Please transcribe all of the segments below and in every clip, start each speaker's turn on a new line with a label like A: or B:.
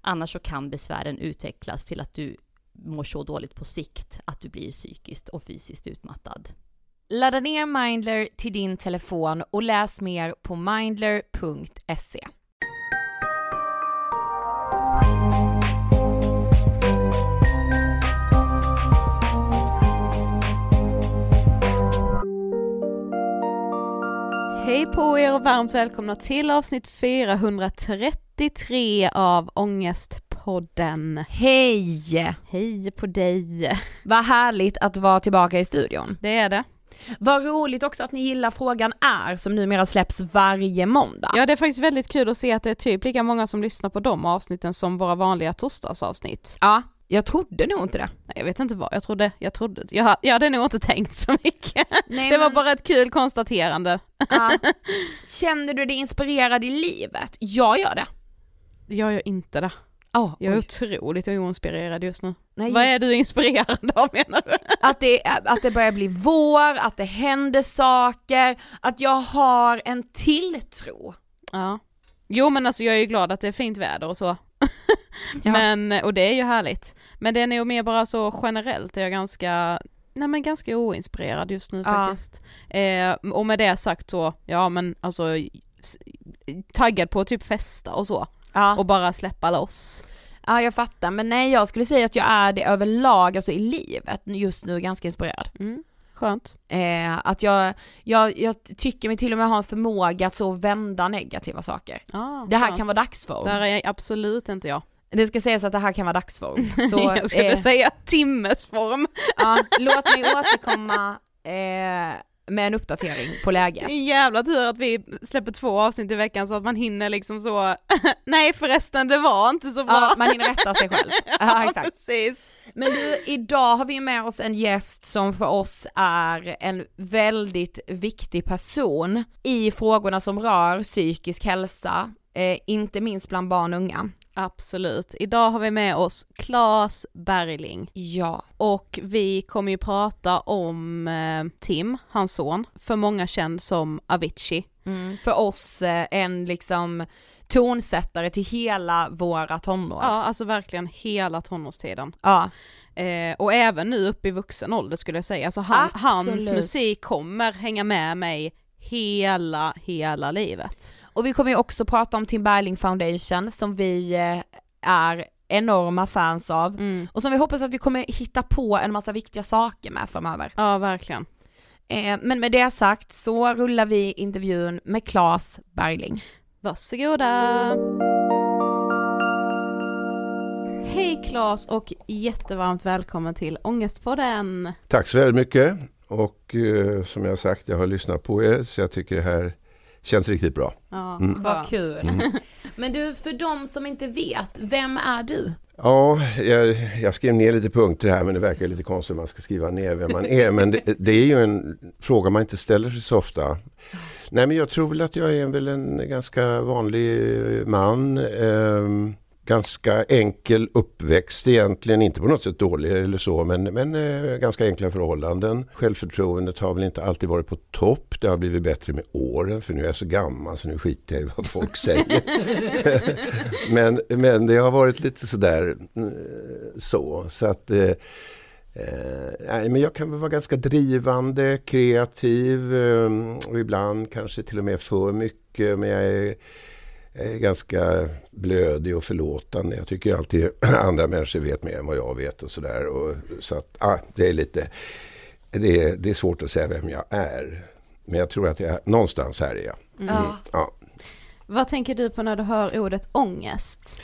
A: Annars så kan besvären utvecklas till att du mår så dåligt på sikt att du blir psykiskt och fysiskt utmattad.
B: Ladda ner Mindler till din telefon och läs mer på mindler.se.
C: Hej på er och varmt välkomna till avsnitt 433 av Ångestpodden.
B: Hej!
C: Hej på dig.
B: Vad härligt att vara tillbaka i studion.
C: Det är det.
B: Vad roligt också att ni gillar Frågan är som numera släpps varje måndag.
C: Ja det är faktiskt väldigt kul att se att det är typ lika många som lyssnar på de avsnitten som våra vanliga torsdagsavsnitt.
B: Ja, jag trodde nog inte det.
C: Nej, jag vet inte vad, jag trodde, jag trodde, jag, jag hade nog inte tänkt så mycket.
B: Nej,
C: det var
B: men-
C: bara ett kul konstaterande.
B: Ja. Känner du dig inspirerad i livet? Jag gör det.
C: Jag gör inte det.
B: Oh,
C: Jag är otroligt oinspirerad just nu.
B: Nej,
C: Vad
B: just-
C: är du inspirerad av menar du?
B: Att det, att det börjar bli vår, att det händer saker, att jag har en tilltro.
C: Ja. Jo men alltså jag är ju glad att det är fint väder och så.
B: Ja.
C: Men, och det är ju härligt. Men det är nog mer bara så generellt är jag ganska, nej men ganska oinspirerad just nu
B: Ja.
C: faktiskt. Eh, och med det sagt så, ja men alltså taggad på att typ festa och så.
B: Ja.
C: Och bara släppa loss.
B: ja, jag fattar. Men nej, jag skulle säga att jag är det överlag, alltså i livet just nu ganska inspirerad.
C: Mm. Skönt.
B: Eh, att jag, jag, jag tycker mig till och med ha en förmåga att så vända negativa saker.
C: Ah,
B: Det här
C: skönt.
B: kan vara dagsform.
C: Där är jag absolut inte jag.
B: Det ska sägas att det här kan vara dagsform. Så,
C: jag skulle
B: eh,
C: säga timmesform.
B: ja, låt mig återkomma eh, med en uppdatering på läget.
C: En jävla tur att vi släpper två avsnitt i veckan så att man hinner liksom så, nej förresten det var inte så bra.
B: Ja, man hinner rätta sig själv. Ja, exakt.
C: precis.
B: Men du, idag har vi med oss en gäst som för oss är en väldigt viktig person i frågorna som rör psykisk hälsa, eh, inte minst bland barn och unga.
C: Absolut. Idag har vi med oss Claes Bergling
B: Ja.
C: och vi kommer ju prata om eh, Tim, hans son, för många känd som Avicii.
B: Mm. För oss eh, en liksom tonsättare till hela våra tonår.
C: Ja, alltså verkligen hela tonårstiden.
B: Ja.
C: Eh, och även nu upp i vuxen ålder skulle jag säga. Alltså han, hans musik kommer hänga med mig hela, hela livet.
B: Och vi kommer ju också prata om Tim Bergling Foundation som vi eh, är enorma fans av
C: Mm.
B: och som vi hoppas att vi kommer hitta på en massa viktiga saker med framöver.
C: Ja, verkligen.
B: Eh, men med det sagt så rullar vi intervjun med Claes Bergling.
C: Varsågoda! Hej Claes och jättevarmt välkommen till Ångestpodden!
D: Tack så väldigt mycket. Och eh, som jag sagt, jag har lyssnat på er så jag tycker det här känns riktigt bra.
C: Ja,
D: Mm.
B: Vad kul. Men du, för de som inte vet, vem är du?
D: Ja, jag, jag skrev ner lite punkter här men det verkar lite konstigt att man ska skriva ner vem man är. Men det, det är ju en fråga man inte ställer sig så ofta. Nej men jag tror väl att jag är väl en ganska vanlig eh, man. ehm, ganska enkel uppväxt egentligen, inte på något sätt dålig eller så men, men eh, ganska enkla förhållanden. Självförtroendet har väl inte alltid varit på topp. Det har blivit bättre med åren för nu är jag så gammal så nu skiter jag i vad folk säger. men, men det har varit lite sådär eh, så. Så att eh, Eh, nej, men jag kan väl vara ganska drivande, kreativ eh, och ibland kanske till och med för mycket. Men jag är, jag är ganska blödig och förlåtande. Jag tycker alltid andra människor vet mer än vad jag vet och sådär. Så att, ah, det är lite, det är, det är svårt att säga vem jag är. Men jag tror att jag, någonstans här är jag.
B: Ja.
D: Ja.
C: Vad tänker du på när du hör ordet ångest?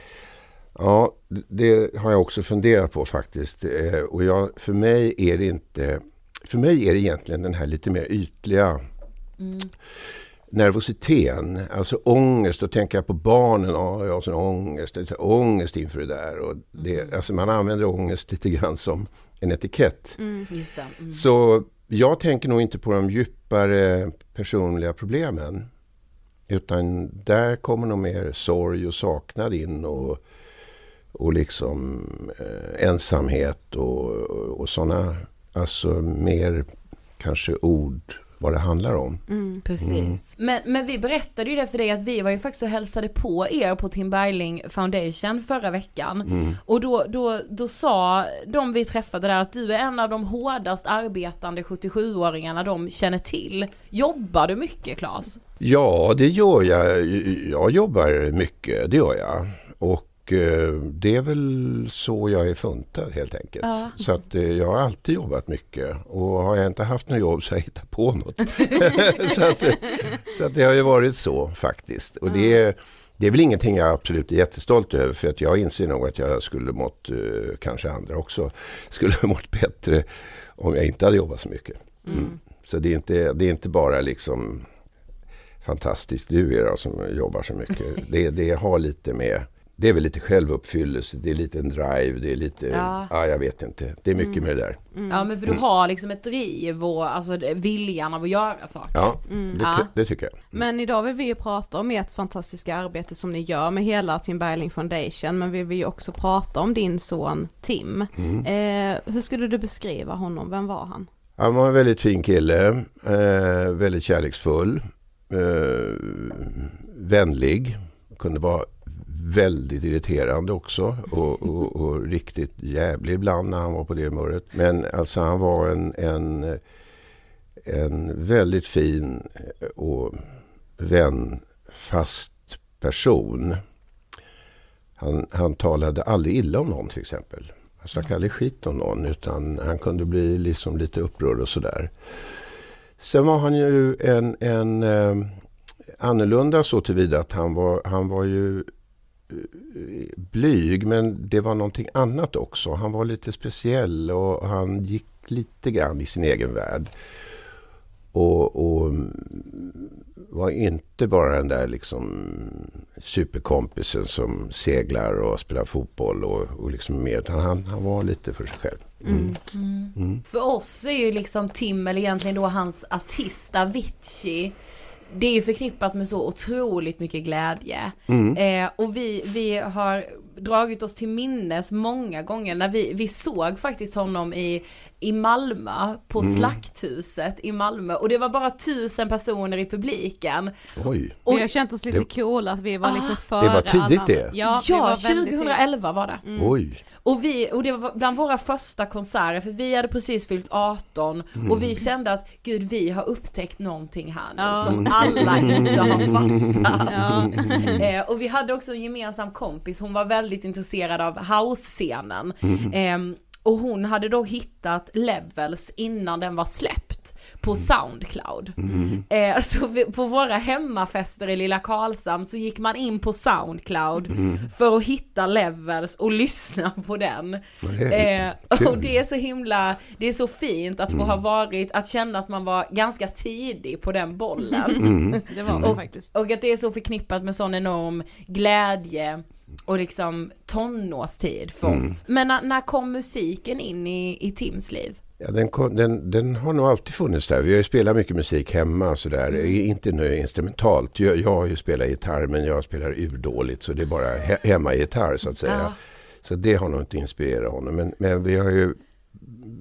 D: Ja, det har jag också funderat på faktiskt. Eh, Och jag, för mig är det inte... För mig är det egentligen den här lite mer ytliga nervositeten, alltså ångest. Då tänker jag på barnen. Ja, jag har sån ångest. Ångest inför det där. Och det, alltså man använder ångest lite grann som en etikett.
B: Just det. Mm.
D: Så jag tänker nog inte på de djupare personliga problemen. Utan där kommer nog mer sorg och saknad in och, och liksom eh, ensamhet och, och sådana, alltså mer kanske ord vad det handlar om.
B: Mm, precis. Mm. Men, men vi berättade ju det för dig att vi var ju faktiskt och hälsade på er på Tim Bergling Foundation förra veckan. Mm. Och då, då, då sa de vi träffade där att du är en av de hårdast arbetande 77-åringarna de känner till. Jobbar du mycket Claes?
D: Ja, det gör jag. Jag jobbar mycket, det gör jag. Och Eh, det är väl så jag är funtad helt enkelt. Ja. Så att eh, jag har alltid jobbat mycket och har jag inte haft något jobb så har jag hittat på något. så, att, så att det har ju varit så faktiskt. Och det är, det är väl ingenting jag absolut är jättestolt över för att jag inser nog att jag skulle mått, eh, kanske andra också, skulle mått bättre om jag inte hade jobbat så mycket. Mm. Mm. Så det är, inte, det är inte bara liksom fantastiskt du är då, som jobbar så mycket. Det, det har lite med det är väl lite självuppfyllelse, det är lite en drive, det är lite, ja, ja jag vet inte. Det är mycket mm. med det där.
B: Mm. Ja men för du har liksom ett driv och alltså viljan av att göra saker.
D: Ja, mm. det, ja. det, tycker jag. Mm.
C: Men idag vill vi ju prata om ert fantastiska arbete som ni gör med hela Tim Bergling Foundation, men vi vill ju också prata om din son Tim. Mm. Eh, hur skulle du beskriva honom, vem var han?
D: Han var en väldigt fin kille, eh, väldigt kärleksfull, eh, vänlig, kunde vara väldigt irriterande också och, och, och, riktigt jävlig ibland när han var på det humöret. Men alltså han var en, en, en väldigt fin och vänfast person. Han, han talade aldrig illa om någon till exempel. Han snackade aldrig skit om någon utan han kunde bli liksom lite upprörd och sådär. Sen var han ju en, en eh, annorlunda så tillvida att han var, han var ju blyg men det var någonting annat också. Han var lite speciell och han gick lite grann i sin egen värld. Och, och var inte bara den där liksom superkompisen som seglar och spelar fotboll och, och liksom mer. Han, han var lite för sig själv. Mm.
B: Mm. Mm. För oss är ju liksom Tim, eller egentligen då hans artist Avicii det är ju förknippat med så otroligt mycket glädje. Mm. Eh, och vi, vi har dragit oss till minnes många gånger när vi, vi såg faktiskt honom i, i Malmö, på mm. Slakthuset i Malmö. Och det var bara tusen personer i publiken.
C: Oj. Och vi har känt oss lite coola att vi var liksom ah. före
D: Det var tidigt det.
B: Ja, ja var 2011 var det.
D: Mm. Oj.
B: Och, vi, och det var bland våra första konserter, för vi hade precis fyllt 18 mm. och vi kände att gud vi har upptäckt någonting här nu ja. som alla inte har fattat. Ja. Eh, och vi hade också en gemensam kompis, hon var väldigt intresserad av house-scenen. Mm. Eh, och hon hade då hittat Levels innan den var släppt på mm. Soundcloud. Mm. Eh, så vi, på våra hemmafester i Lilla Karlshamn så gick man in på Soundcloud mm. för att hitta Levels och lyssna på den. Eh, och det är så himla, det är så fint att få mm. ha varit, att känna att man var ganska tidig på den bollen.
C: Mm. det var man och, faktiskt.
B: Och att det är så förknippat med sån enorm glädje och liksom tonårstid för mm. oss. Men när, när, kom musiken in i, i Tims liv?
D: Ja, den, den, den, har nog alltid funnits där. Vi har ju spelat mycket musik hemma sådär. Mm. Inte nu instrumentalt. Jag, jag har ju spelat gitarr men jag spelar urdåligt så det är bara he, hemma-gitarr så att säga. Ja. Så det har nog inte inspirerat honom. Men, men vi har ju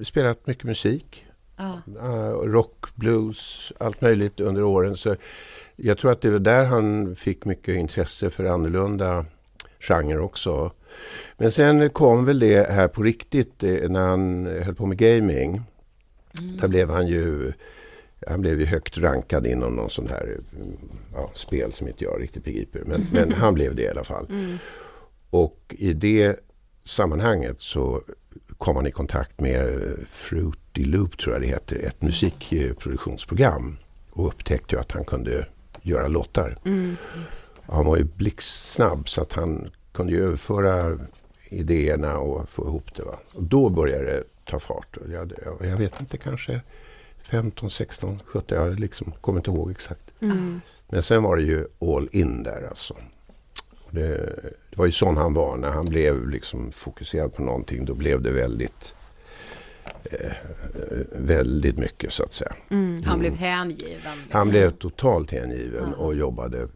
D: spelat mycket musik. Ja. Uh, rock, blues, allt möjligt under åren. Så jag tror att det var där han fick mycket intresse för annorlunda genre också. Men sen kom väl det här på riktigt eh, när han höll på med gaming. Mm. Där blev han ju han blev ju högt rankad inom någon sån här ja, spel som inte jag riktigt begriper. Men, men han blev det i alla fall. Mm. Och i det sammanhanget så kom han i kontakt med Fruity Loop tror jag det heter. Ett musikproduktionsprogram. Och upptäckte att han kunde göra låtar. Mm, han var ju blixtsnabb så att han kunde ju överföra idéerna och få ihop det. Va? Och då började det ta fart. Jag, jag vet inte, kanske 15, 16, 17, jag liksom, kommer inte ihåg exakt. Mm. Men sen var det ju all in där alltså. Det, det, var ju sån han var. När han blev liksom fokuserad på någonting då blev det väldigt eh, väldigt mycket så att säga.
B: Mm. Han blev hängiven. Liksom.
D: Han blev totalt hängiven ja. och jobbade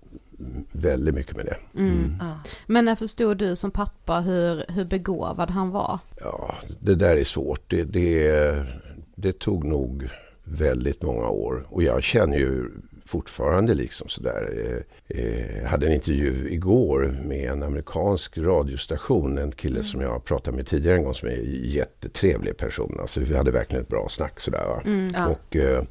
D: väldigt mycket med det.
C: Mm. Mm. Ja. Men när förstod du som pappa hur, hur begåvad han var?
D: Ja, det där är svårt. Det, det, det tog nog väldigt många år. Och jag känner ju fortfarande liksom sådär. Jag eh, eh, hade en intervju igår med en amerikansk radiostation. En kille mm. som jag pratade med tidigare en gång som är en jättetrevlig person. Alltså vi hade verkligen ett bra snack sådär. Mm, ja. och, eh,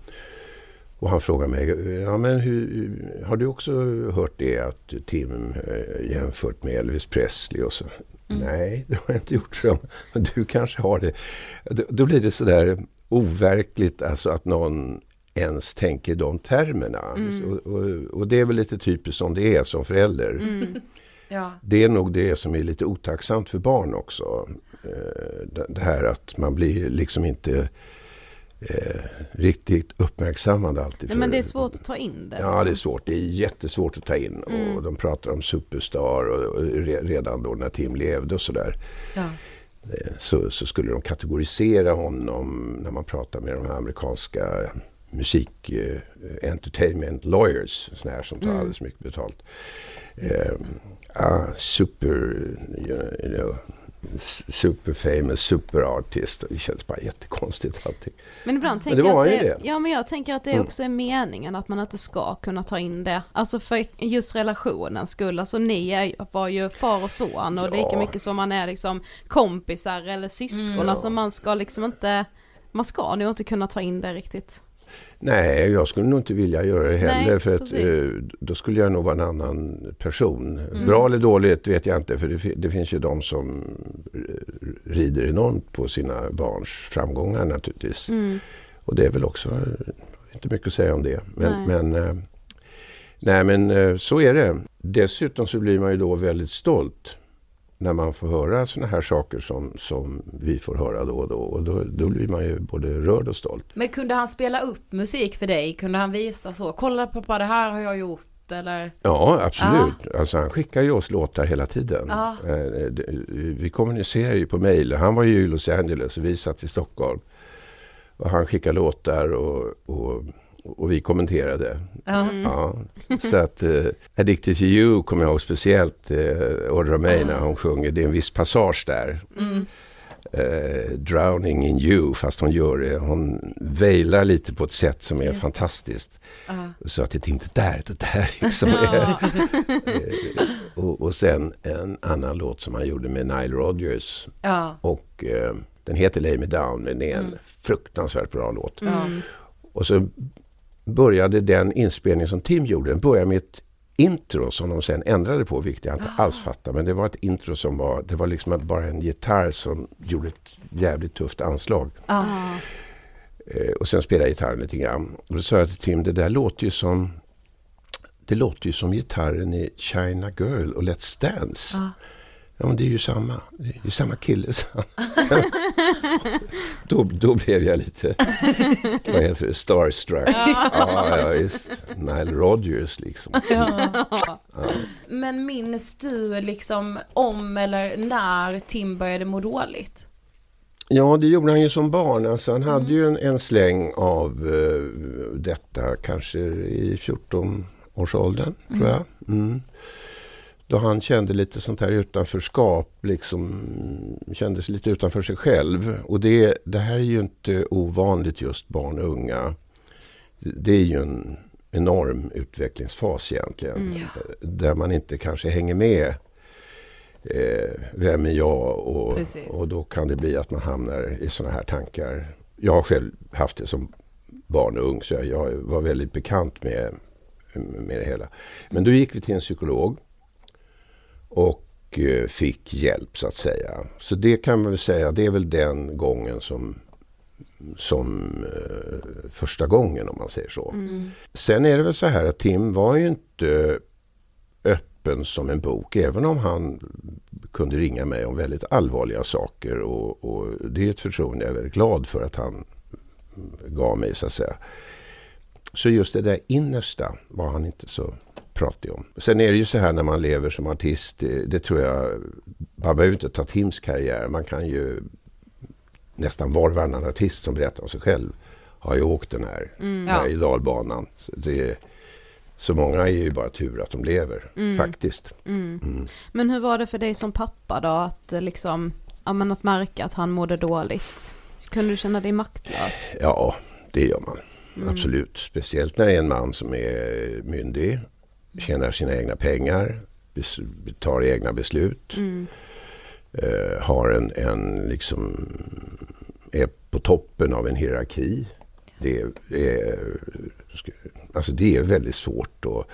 D: och han frågade mig, ja, men hur, har du också hört det att Tim jämfört med Elvis Presley och så? Mm. Nej, det har jag inte gjort. Så. Men du kanske har det. Då, då blir det sådär overkligt alltså att någon ens tänker de termerna. Mm. Och, och, och, det är väl lite typiskt som det är som förälder. Mm. Ja. Det är nog det som är lite otacksamt för barn också. Eh, det här att man blir liksom inte eh, riktigt uppmärksammad alltid.
C: Nej, men det är svårt att ta in det.
D: Ja, liksom. det är svårt. Det är jättesvårt att ta in. Mm. Och de pratar om superstar och, och redan då när Tim levde och sådär. Ja. Eh, så, så, skulle de kategorisera honom när man pratar med de här amerikanska musik uh, entertainment lawyers, såna här som tar mm. alldeles mycket betalt. Uh, super, you know, super famous, super artist. Det känns bara jättekonstigt allting.
C: Men ibland tänker jag att det, det, Ja men jag tänker att det mm. också är meningen att man inte ska kunna ta in det. Alltså för just relationens skull. Alltså ni är, var ju far och son och ja. lika mycket som man är liksom kompisar eller syskon. Mm. Alltså man ska liksom inte, man ska nog inte kunna ta in det riktigt.
D: Nej, jag skulle nog inte vilja göra det heller. Nej, för att, eh, då skulle jag nog vara en annan person. Mm. Bra eller dåligt vet jag inte. För det, det, finns ju de som rider enormt på sina barns framgångar naturligtvis. Mm. Och det är väl också inte mycket att säga om det. Men, nej. men, eh, nej, men eh, så är det. Dessutom så blir man ju då väldigt stolt när man får höra såna här saker som, som vi får höra då och då. Och då, då blir man ju både rörd och stolt.
B: Men kunde han spela upp musik för dig? Kunde han visa så? Kolla pappa, det här har jag gjort. Eller?
D: Ja, absolut. Ah. Alltså, han skickar ju oss låtar hela tiden. Ah. Vi kommunicerar ju på mejl. Han var ju i Los Angeles och vi satt i Stockholm. Och han skickar låtar och, och och vi kommenterade. Mm. Ja, så att uh, Addicted to you kommer jag ihåg speciellt uh, Audra May när hon sjunger. Det är en viss passage där. Mm. Uh, drowning in you, fast hon gör det. Hon veilar lite på ett sätt som är yes. fantastiskt. Uh. Så att det är inte där, det där liksom är. och, och sen en annan låt som han gjorde med Nile Rodgers. Och den heter Lay Me Down, men det är en mm. fruktansvärt bra låt. Mm. Och så började den inspelning som Tim gjorde, den började med ett intro som de sen ändrade på, vilket jag inte ah. alls fattar. Men det var ett intro som var, det var liksom bara en gitarr som gjorde ett jävligt tufft anslag. Ah. Eh, och sen spelade jag gitarren lite grann. Och då sa jag till Tim, det där låter ju som det låter ju som gitarren i China Girl och Let's Dance. Ah. Ja, men det är ju samma. Det är ju samma kille. då, då blev jag lite, vad heter det, starstruck. Ja, ja just. Nile Rodgers liksom. Ja.
B: Ja. Men minns du liksom om eller när Tim började må dåligt?
D: Ja, det gjorde han ju som barn. Alltså, han mm. hade ju en, en släng av uh, detta kanske i 14-årsåldern, mm. tror jag. Mm då han kände lite sånt här utanförskap, liksom kände sig lite utanför sig själv. Och det, det här är ju inte ovanligt just barn och unga. Det är ju en enorm utvecklingsfas egentligen. Mm. Där man inte kanske hänger med. Eh, vem är jag? Och, och då kan det bli att man hamnar i såna här tankar. Jag har själv haft det som barn och ung så jag, jag var väldigt bekant med, med det hela. Men då gick vi till en psykolog och eh, fick hjälp så att säga. Så det kan man väl säga, det är väl den gången som som eh, första gången om man säger så. Mm. Sen är det väl så här att Tim var ju inte öppen som en bok även om han kunde ringa mig om väldigt allvarliga saker och, och det är ett förtroende jag är väldigt glad för att han gav mig så att säga. Så just det där innersta var han inte så pratig om. Sen är det ju så här när man lever som artist. Det, det tror jag. Man behöver inte ta Tims karriär. Man kan ju nästan var och varannan artist som berättar om sig själv har ju åkt den här
C: Mm.
D: och dalbanan. Så, det, så många är ju bara tur att de lever,
C: Mm.
D: faktiskt.
C: Men hur var det för dig som pappa då att eh, liksom, ja men att märka att han mådde dåligt? Kunde du känna dig maktlös?
D: Ja, det gör man.
C: Mm.
D: Absolut. Speciellt när det är en man som är myndig, tjänar sina egna pengar, tar egna beslut.
C: Mm.
D: eh, har en, en liksom är på toppen av en hierarki. Det är, alltså det är väldigt svårt och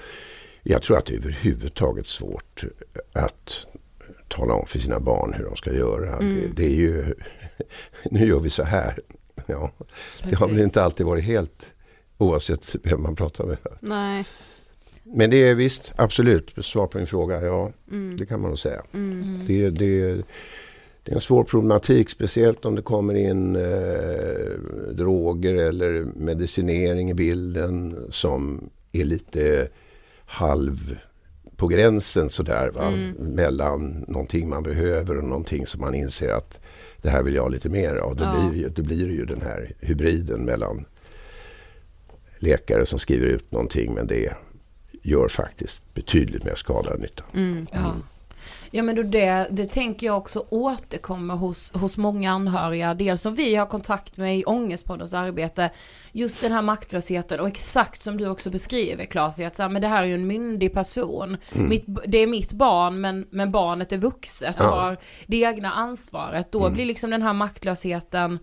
D: jag tror att det är överhuvudtaget svårt att tala om för sina barn hur de ska göra. Det, det är ju, nu gör vi så här. Ja, det har väl inte alltid varit helt oavsett vem man pratar med.
C: Nej.
D: Men det är visst, absolut, svar på din fråga, ja
C: Mm.
D: det kan man nog säga.
C: Mm.
D: Det, det, det är en svår problematik, speciellt om det kommer in eh, droger eller medicinering i bilden som är lite halv på gränsen sådär. Va?
C: Mm.
D: Mellan någonting man behöver och någonting som man inser att det här vill jag ha lite mer av. Då,
C: Ja.
D: blir, då blir det ju den här hybriden mellan läkare som skriver ut någonting men det gör faktiskt betydligt mer skada än nytta.
C: Mm.
B: Ja. Ja men då det, det tänker jag också återkommer hos, hos många anhöriga. Dels som vi har kontakt med i Ångestpoddens arbete. Just den här maktlösheten och exakt som du också beskriver Claes. Att så här, men det här är ju en myndig person. Mitt, det är mitt barn men, men barnet är vuxet och
D: Ja.
B: har det egna ansvaret. Då blir liksom den här maktlösheten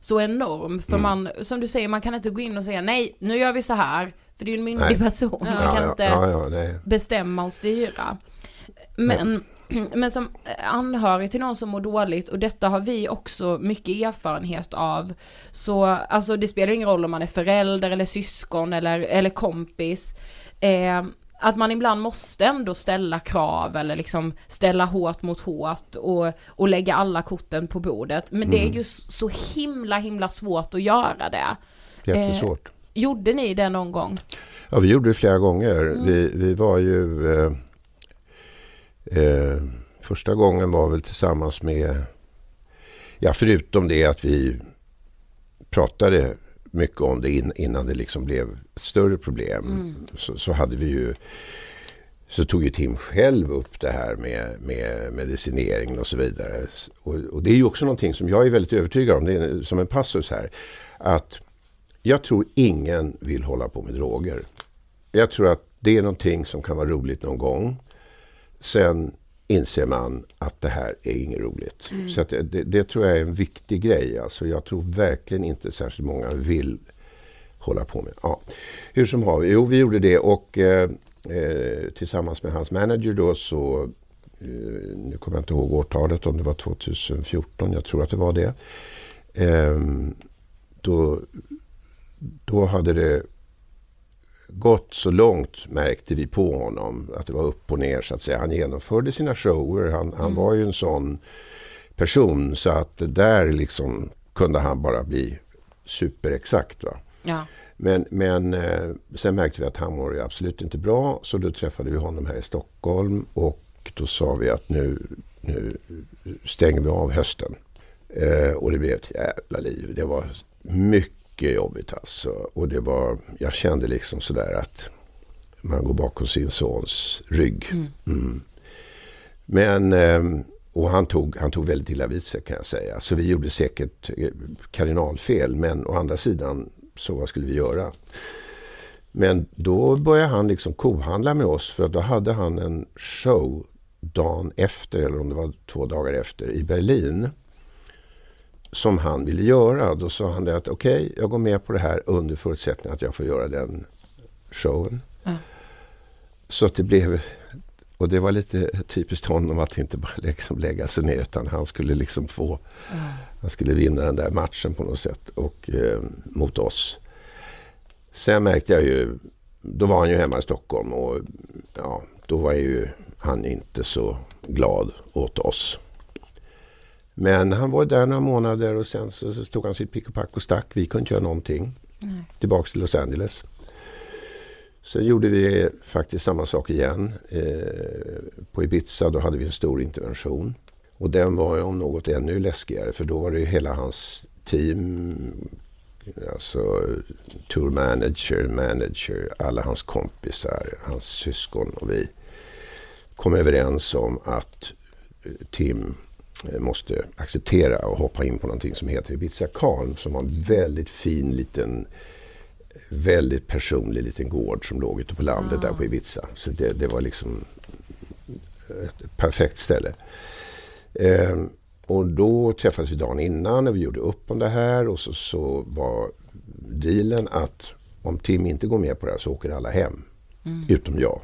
B: så enorm. För man, som du säger, man kan inte gå in och säga nej, nu gör vi så här. För det är ju en myndig
D: Nej.
B: person. Man
D: Ja,
B: kan
D: ja,
B: inte
D: ja,
B: bestämma och styra. Men, men som anhörig till någon som mår dåligt och detta har vi också mycket erfarenhet av. Så alltså det spelar ingen roll om man är förälder eller syskon eller, eller kompis. Eh, att man ibland måste ändå ställa krav eller liksom ställa hårt mot hårt och, och lägga alla korten på bordet. Men det är ju så himla himla svårt att göra det.
D: Jättesvårt.
B: Gjorde ni det någon gång?
D: Ja, vi gjorde det flera gånger.
B: Mm.
D: Vi, vi var ju... Eh, eh, första gången var väl tillsammans med... Ja, förutom det att vi pratade mycket om det in, innan det liksom blev ett större problem.
B: Mm.
D: Så, så hade vi ju... Så tog ju Tim själv upp det här med, med medicineringen och så vidare. Och, och det är ju också någonting som jag är väldigt övertygad om, det är som en passus här. Att jag tror ingen vill hålla på med droger. Jag tror att det är någonting som kan vara roligt någon gång. Sen inser man att det här är inget roligt. Så att det, det, det tror jag är en viktig grej. Alltså jag tror verkligen inte särskilt många vill hålla på med. Ja. Hur som har vi, jo vi gjorde det och eh, eh, tillsammans med hans manager då så eh, nu kommer jag inte ihåg årtalet om det var 2014, jag tror att det var det. Ehm, då, då hade det gått så långt märkte vi på honom att det var upp och ner så att säga. Han genomförde sina shower. Han, han var ju en sån person så att där liksom kunde han bara bli superexakt. Va?
B: Ja.
D: Men, men eh, sen märkte vi att han mår ju absolut inte bra så då träffade vi honom här i Stockholm och då sa vi att nu, nu stänger vi av hösten. Eh, och det blev ett jävla liv. Det var mycket jobbigt alltså. Och det var, jag kände liksom sådär att man går bakom sin sons rygg. Mm. Men, eh, och han tog, han tog väldigt illa vid sig kan jag säga. Så vi gjorde säkert eh, kardinalfel. Men å andra sidan, så vad skulle vi göra? Men då började han liksom kohandla med oss för då hade han en show dagen efter, eller om det var två dagar efter, i Berlin. Som han ville göra. Då sa han det att okej, jag går med på det här under förutsättning att jag får göra den showen.
B: Ja.
D: Så att det blev, och det var lite typiskt honom att inte bara liksom lägga sig ner utan han skulle liksom få, han skulle vinna den där matchen på något sätt och eh, mot oss. Sen märkte jag ju, då var han ju hemma i Stockholm och ja, då var ju han inte så glad åt oss. Men han var där några månader och sen så, så tog han sitt pick och pack och stack. Vi kunde inte göra någonting. Tillbaks till Los Angeles. Sen gjorde vi faktiskt samma sak igen. Eh, på Ibiza då hade vi en stor intervention. Och den var ju om något ännu läskigare för då var det ju hela hans team, alltså tour manager, manager, alla hans kompisar, hans syskon och vi kom överens om att eh, Tim måste acceptera och hoppa in på någonting som heter Ibiza Khan som var en väldigt fin liten väldigt personlig liten gård som låg ute på landet där på Ibiza. Så det, det var liksom ett perfekt ställe. Eh, och då träffades vi dagen innan och vi gjorde upp om det här och så, så var dealen att om Tim inte går med på det här så åker alla hem. Utom jag.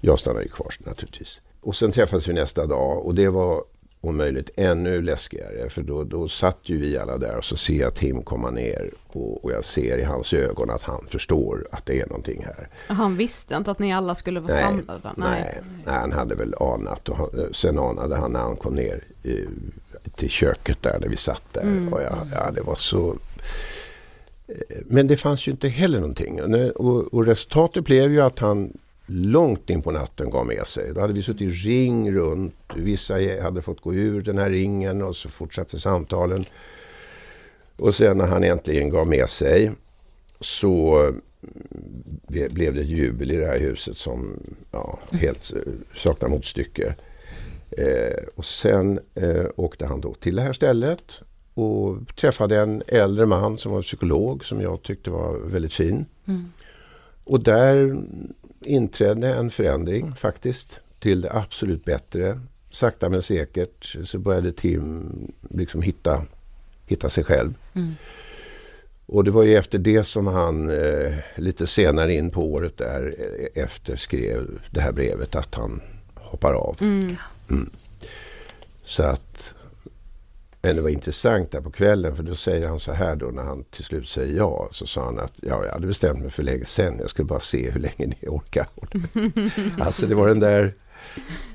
D: Jag stannar ju kvar naturligtvis. Och sen träffades vi nästa dag och det var om möjligt ännu läskigare. För då, då satt ju vi alla där och så ser jag Tim komma ner och, och jag ser i hans ögon att han förstår att det är någonting här.
C: Han visste inte att ni alla skulle vara
D: Nej,
C: samlade?
D: nej, nej, han hade väl anat. Och han, sen anade han när han kom ner i, till köket där, där vi satt där. Och jag, ja, det var så... eh, Men det fanns ju inte heller någonting. Och, och resultatet blev ju att han långt in på natten gav med sig. Då hade vi suttit i ring runt. Vissa hade fått gå ur den här ringen och så fortsatte samtalen. Och sen när han äntligen gav med sig så ble- blev det jubel i det här huset som ja, helt eh, saknar motstycke. Eh, och sen eh, åkte han då till det här stället och träffade en äldre man som var psykolog som jag tyckte var väldigt fin. Och där inträdde en förändring faktiskt till det absolut bättre. Sakta men säkert så började Tim liksom hitta, hitta sig själv. Och det var ju efter det som han eh, lite senare in på året där eh, efter skrev det här brevet att han hoppar av. Mm. Så att men det var intressant där på kvällen för då säger han så här då när han till slut säger ja. Så sa han att ja, jag hade bestämt mig för länge sedan. Jag skulle bara se hur länge ni orkar. alltså det var den där...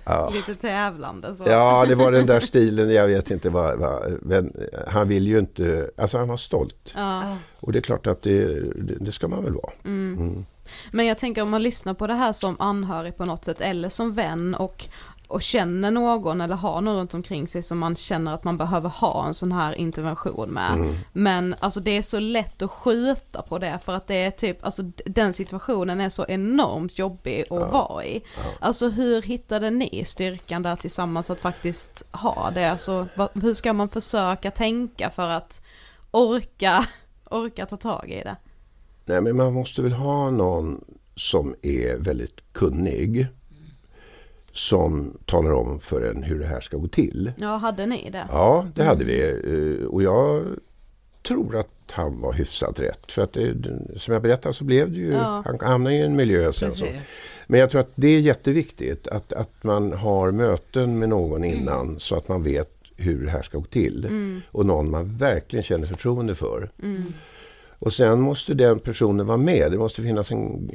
D: Ja.
C: Lite tävlande så.
D: Ja, det var den där stilen. Jag vet inte vad... vad men han vill ju inte... Alltså han var stolt.
C: Ja.
D: Och det är klart att det, det, ska man väl vara.
C: Men jag tänker om man lyssnar på det här som anhörig på något sätt eller som vän och, och känner någon eller har någon runt omkring sig som man känner att man behöver ha en sån här intervention med. Men alltså det är så lätt att skjuta på det för att det är typ, alltså den situationen är så enormt jobbig att vara i. Alltså hur hittade ni styrkan där tillsammans att faktiskt ha det? Alltså hur ska man försöka tänka för att orka, orka ta tag i det?
D: Nej, men man måste väl ha någon som är väldigt kunnig. Som talar om för en hur det här ska gå till.
C: Ja, hade ni det?
D: Ja, det hade vi. Eh, Och jag tror att han var hyfsat rätt. För att det, som jag berättade så blev det ju,
C: Ja.
D: han hamnade i en miljö sen. Så. Men jag tror att det är jätteviktigt att, att man har möten med någon innan så att man vet hur det här ska gå till. Och någon man verkligen känner förtroende för. Och sen måste den personen vara med. Det måste finnas en...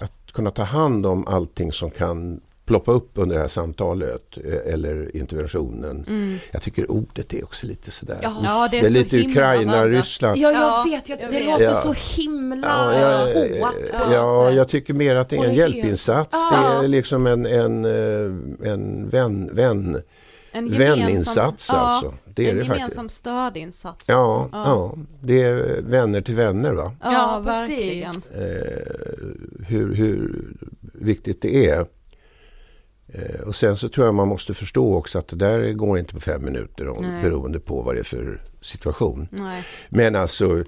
D: Att kunna ta hand om allting som kan ploppa upp under det här samtalet eh, eller interventionen. Jag tycker ordet är också lite sådär.
B: Ja.
C: Det är,
D: det är lite Ukraina. Ryssland.
B: Ja, jag
C: Ja,
B: vet
C: jag
B: det
C: vet.
B: låter
D: Ja.
B: så himla
D: Ja, jag,
B: på något
D: ja, jag tycker mer att det är en hjälpinsats.
B: Ja.
D: Det är liksom en, en, eh, en vän, vän,
C: En gemensam-
D: väninsats
C: ja,
D: alltså. Det är
C: en
D: det
C: gemensam
D: faktiskt.
C: stödinsats.
D: Ja,
C: Ja.
D: ja, det är vänner till vänner va.
C: Ja,
B: Ja,
C: verkligen.
B: precis.
D: Eh, hur, hur viktigt det är. Eh, och sen så tror jag man måste förstå också att det där går inte på fem minuter om,
B: Nej.
D: beroende på vad det är för situation.
C: Nej.
D: Men alltså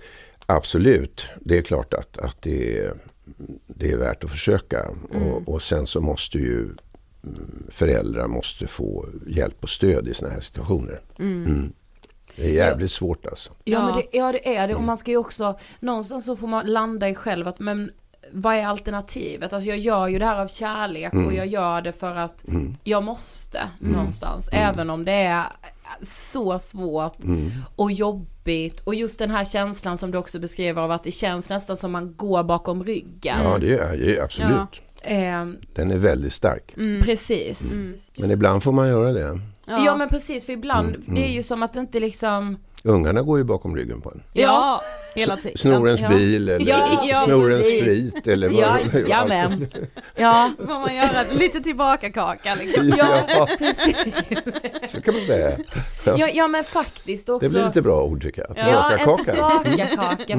D: absolut, det är klart att, att det, är, det är värt att försöka. Och, och sen så måste ju mm, föräldrar måste få hjälp och stöd i sådana här situationer. Mm. Det är jävligt svårt alltså.
B: Ja, men
C: Ja.
B: det, ja det är det och man ska ju också, någonstans så får man landa i själv att men vad är alternativet? Alltså jag gör ju det här av kärlek och jag gör det för att jag måste någonstans. Även om det är så svårt och jobbigt. Och just den här känslan som du också beskriver av att det känns nästan som man går bakom ryggen.
D: Ja, det är det absolut.
B: Ehm,
D: Den är väldigt stark.
B: Precis.
D: Men ibland får man göra det.
B: Ja. men precis, för ibland, det är ju som att det inte liksom
D: Ungarna går ju bakom ryggen på en.
C: Ja, hela tiden.
D: Snor ens
B: Ja.
D: bil eller
B: Ja, ja,
D: snor ens sprit eller vad
B: Ja,
D: de-
B: jamen. Ja,
C: Får man göra lite tillbaka kaka liksom.
D: Ja,
B: precis.
D: så kan man säga.
B: Ja, ja men faktiskt också.
D: Det blir lite bra ord tycker jag.
B: Ja, en Tillbakakaka.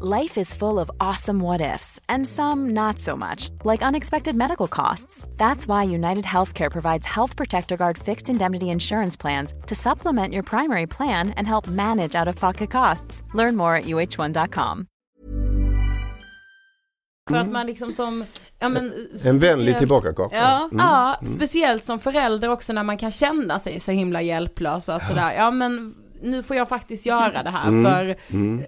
E: Life is full of awesome what ifs, and some not so much, like unexpected medical costs. That's why United Healthcare provides Health Protector Guard fixed indemnity insurance plans to supplement your primary plan and help manage out of pocket costs. Learn more at uh1.com.
B: För att man liksom som, ja men
D: En vänlig tillbakakaka.
B: Ja,
D: Mm.
B: ja, speciellt som förälder också när man kan känna sig så himla hjälplös och sådär, ja men nu får jag faktiskt göra det här
D: Mm.
B: för
D: Mm.
B: eh,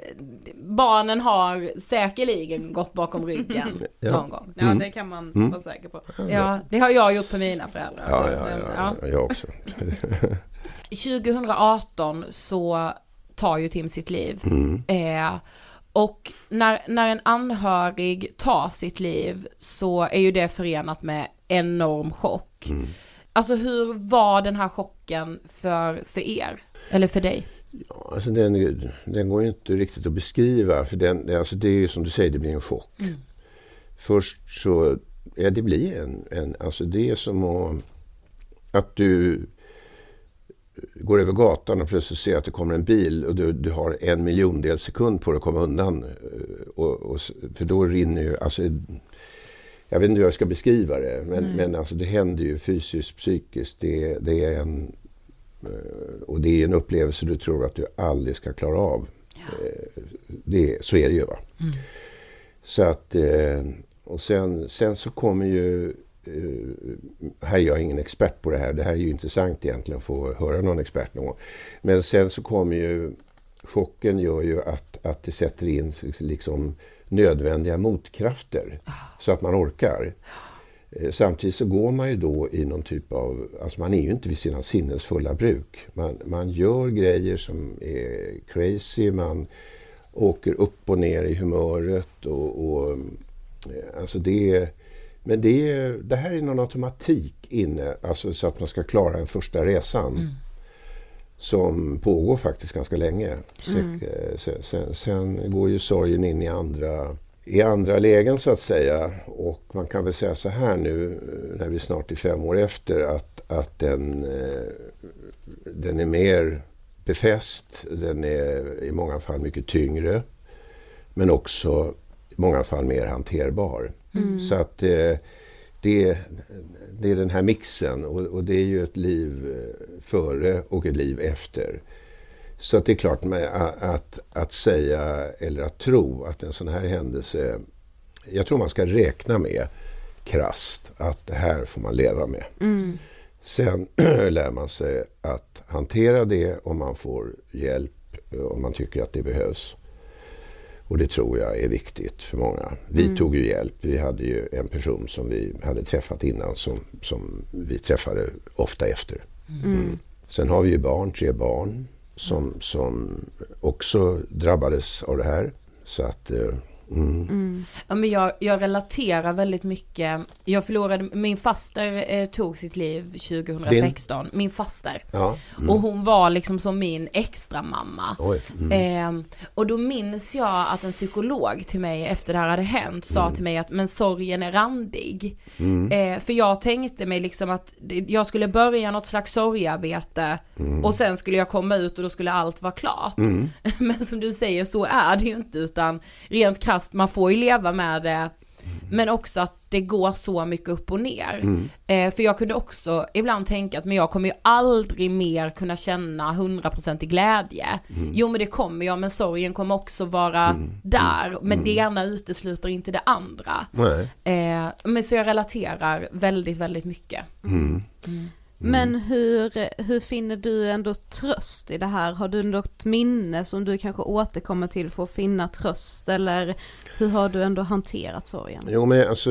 B: barnen har säkerligen gått bakom ryggen
D: Ja.
B: någon gång.
C: Ja,
D: Mm.
C: det kan man
D: Mm.
C: vara säker på.
B: Ja, det har jag gjort på mina föräldrar.
D: Ja,
B: så,
D: ja,
B: men,
D: ja, ja, jag också.
B: 2018 så tar ju Tim sitt liv.
D: Mm.
B: Eh, och när, när en anhörig tar sitt liv så är ju det förenat med enorm chock.
D: Mm.
B: Alltså hur var den här chocken för, för er? Eller för dig?
D: Ja, alltså den, den går ju inte riktigt att beskriva. För den, alltså det är ju som du säger, det blir en chock.
B: Mm.
D: Först så, ja det blir en, en alltså det är som att, att du går över gatan och plötsligt ser att det kommer en bil och du, du har en miljondels sekund på dig att komma undan. Eh, Och, och, för då rinner ju, alltså, jag vet inte hur jag ska beskriva det, men,
B: Nej.
D: men alltså det händer ju fysiskt, psykiskt. Det, det är en, och det är en upplevelse du tror att du aldrig ska klara av. Eh, Det, så är det ju. Va?
B: Mm.
D: Så att, eh, och sen, sen så kommer ju, eh, här är jag ingen expert på det här, det här är ju intressant egentligen att få höra någon expert någon gång. Men sen så kommer ju, chocken gör ju att, att det sätter in liksom nödvändiga motkrafter så att man orkar. Eh, Samtidigt så går man ju då i någon typ av, alltså man är ju inte vid sina sinnes fulla bruk. Man, man gör grejer som är crazy, man åker upp och ner i humöret och, och eh, alltså det men det, det här är någon automatik inne, alltså så att man ska klara den första resan.
B: Mm.
D: Som pågår faktiskt ganska länge. Så,
B: Mm.
D: eh, sen, sen, sen går ju sorgen in i andra, i andra lägen så att säga. Och man kan väl säga så här nu eh, när vi snart är fem år efter att, att den, eh, den är mer befäst. Den är i många fall mycket tyngre. Men också i många fall mer hanterbar.
B: Mm.
D: Så att eh, det, det är den här mixen och, och det är ju ett liv före och ett liv efter. Så det är klart att, att, att säga eller att tro att en sån här händelse, jag tror man ska räkna med krasst att det här får man leva med.
B: Mm.
D: Sen lär man sig att hantera det om man får hjälp, eh, om man tycker att det behövs. Och det tror jag är viktigt för många. Vi
B: Mm.
D: tog ju hjälp. Vi hade ju en person som vi hade träffat innan som, som vi träffade ofta efter.
B: Mm.
D: Sen har vi ju barn, tre barn som, som också drabbades av det här. Så att eh,
B: Mm. Ja, men jag, jag relaterar väldigt mycket. Jag förlorade, min faster eh, tog sitt liv 2016. Din? Min faster.
D: Ja.
B: Mm. Och hon var liksom som min extra mamma. Mm. Eh, och då minns jag att en psykolog till mig efter det här hade hänt sa mm. till mig att men sorgen är randig. Mm. Eh, för jag tänkte mig liksom att jag skulle börja något slags sorgarbete och sen skulle jag komma ut och då skulle allt vara klart. men som du säger så är det ju inte utan rent krasst, man får ju leva med det. Men också att det går så mycket upp och ner. Mm. Eh, för jag kunde också ibland tänka att men jag kommer ju aldrig mer kunna känna 100% i glädje. Mm. Jo men det kommer jag, men sorgen kommer också vara mm. där. Men mm. det ena utesluter inte det andra. Eh, men så jag relaterar väldigt, väldigt mycket.
D: Mm.
B: Mm.
C: Mm. Men hur, hur finner du ändå tröst i det här? Har du något minne som du kanske återkommer till för att finna tröst? Eller hur har du ändå hanterat sorgen?
D: Jo men alltså,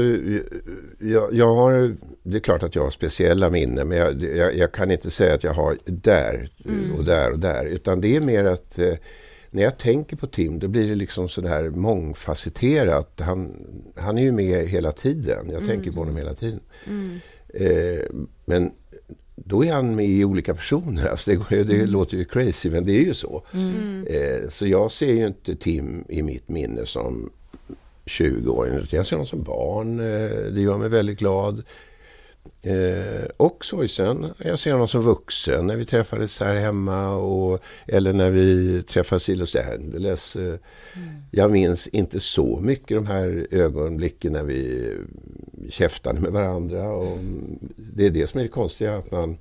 D: jag, jag har, det är klart att jag har speciella minnen men jag, jag, jag kan inte säga att jag har där mm. och där och där. Utan det är mer att eh, när jag tänker på Tim då blir det liksom sådär mångfacetterat. Han, han är ju med hela tiden. Jag mm. tänker på honom hela tiden.
C: Mm.
D: Eh, men då är han med i olika personer. Alltså det, det mm. låter ju crazy men det är ju så.
C: Mm.
D: Eh, så jag ser ju inte Tim i mitt minne som 20-åring utan jag ser honom som barn. Eh, det gör mig väldigt glad. Eh, och sorgsen, jag ser honom som vuxen när vi träffades här hemma och, eller när vi träffades i Los Angeles. Eh, mm. Jag minns inte så mycket de här ögonblicken när vi käftade med varandra. Och det är det som är det konstiga, att man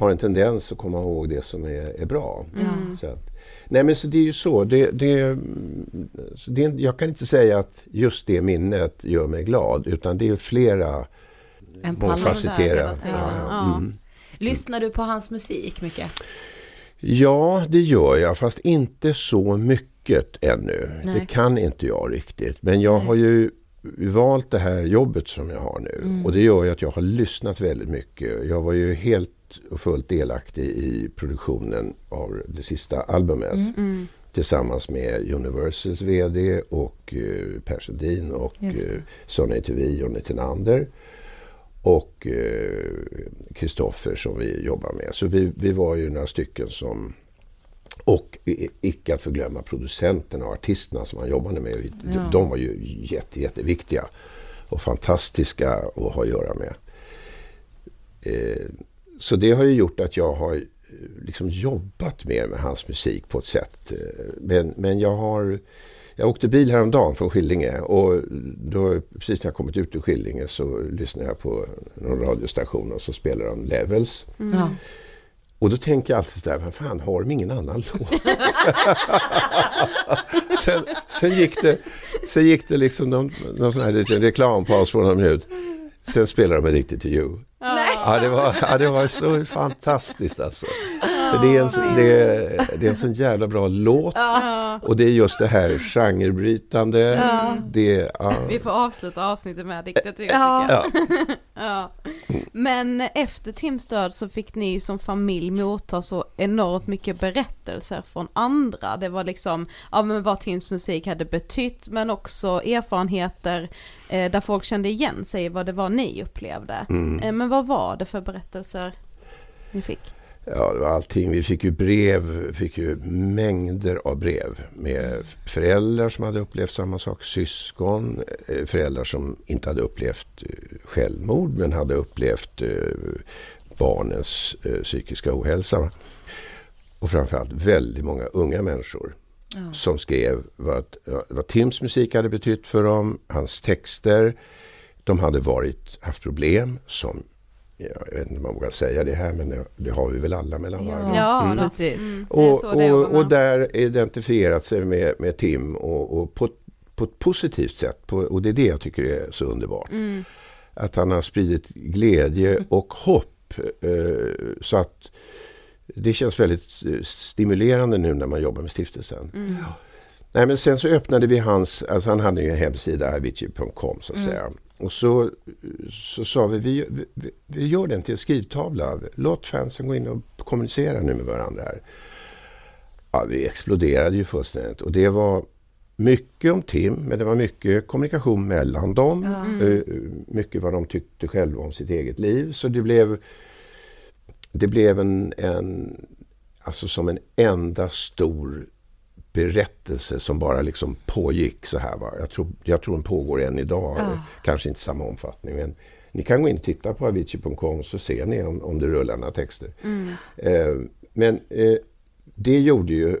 D: har en tendens att komma ihåg det som är, är bra.
C: Mm.
D: Så att, nej men så det är ju så. Det, det, så det, jag kan inte säga att just det minnet gör mig glad utan det är flera
B: en
D: mångfacetterat. Ja,
C: ja. Mm.
B: Lyssnar du på hans musik mycket?
D: Ja, det gör jag, fast inte så mycket ännu.
B: Nej.
D: Det kan inte jag riktigt. Men jag
B: Nej.
D: har ju valt det här jobbet som jag har nu.
B: Mm.
D: Och det gör ju att jag har lyssnat väldigt mycket. Jag var ju helt och fullt delaktig i produktionen av det sista albumet.
B: Mm.
C: Mm.
D: Tillsammans med Universals VD och uh, Per Sundin och uh, Sonny TV, Johnny Tinander och Kristoffer som vi jobbar med. Så vi, vi var ju några stycken som och icke att förglömma producenterna och artisterna som han jobbade med.
B: Ja.
D: De var ju jätte, jätteviktiga och fantastiska att ha att göra med. Eh, så det har ju gjort att jag har eh, liksom jobbat mer med hans musik på ett sätt. Eh, Men, men jag har jag åkte bil häromdagen från Skillinge och då, precis när jag kommit ut ur Skillinge så lyssnade jag på någon radiostation och så spelade de Levels.
B: Ja.
D: Och då tänker jag alltid sådär, vad fan har de ingen annan låt? sen, sen, gick det, sen gick det liksom någon, någon sån här liten reklampaus på någon minut. Sen spelade de Addicted to you. Ja, det var, ja, det var så fantastiskt alltså. För det är, en, så- det, är, det är en sån jävla bra låt. Och det är just det här genrebrytande.
C: Ja.
D: Det, ja.
C: Vi får avsluta avsnittet med
B: Ja.
C: jag.
D: Ja.
C: Ja. Men efter Tims död så fick ni som familj motta så enormt mycket berättelser från andra. Det var liksom, ja men vad Tims musik hade betytt men också erfarenheter eh, där folk kände igen sig vad det var ni upplevde.
D: Mm.
C: Eh, men vad var det för berättelser ni fick?
D: Ja, det var allting. Vi fick ju brev, fick ju mängder av brev med föräldrar som hade upplevt samma sak, syskon, eh, föräldrar som inte hade upplevt eh, självmord men hade upplevt eh, barnens psykiska ohälsa. Och framförallt väldigt många unga människor som skrev vad, vad Tims musik hade betytt för dem, hans texter. De hade varit, haft problem som Ja, jag vet inte om man vågar säga det här men det, det har vi väl alla mellan varven.
C: Ja,
D: Mm.
B: precis.
C: Mm,
D: Och, och, och där identifierat sig med, med Tim och, och på, på ett positivt sätt. På, och det är det jag tycker är så underbart.
C: Mm.
D: Att han har spridit glädje och hopp. Eh, så att det känns väldigt eh, stimulerande nu när man jobbar med stiftelsen.
C: Mm.
D: Nej men sen så öppnade vi hans, alltså han hade ju en hemsida, avicii.com så att
C: Mm.
D: säga. Och så, så sa vi, vi, vi, vi gör den till skrivtavla. Låt fansen gå in och kommunicera nu med varandra här. Ja, vi exploderade ju fullständigt och det var mycket om Tim, men det var mycket kommunikation mellan dem.
F: Mm.
D: Eh, mycket vad de tyckte själva om sitt eget liv. Så det blev, det blev en, en, alltså som en enda stor berättelse som bara liksom pågick så här. Va? Jag, tror, jag tror den pågår än idag.
F: Ja.
D: Kanske inte samma omfattning. Men ni kan gå in och titta på avicii.com så ser ni om, om det rullar några texter. Eh, men eh, det gjorde ju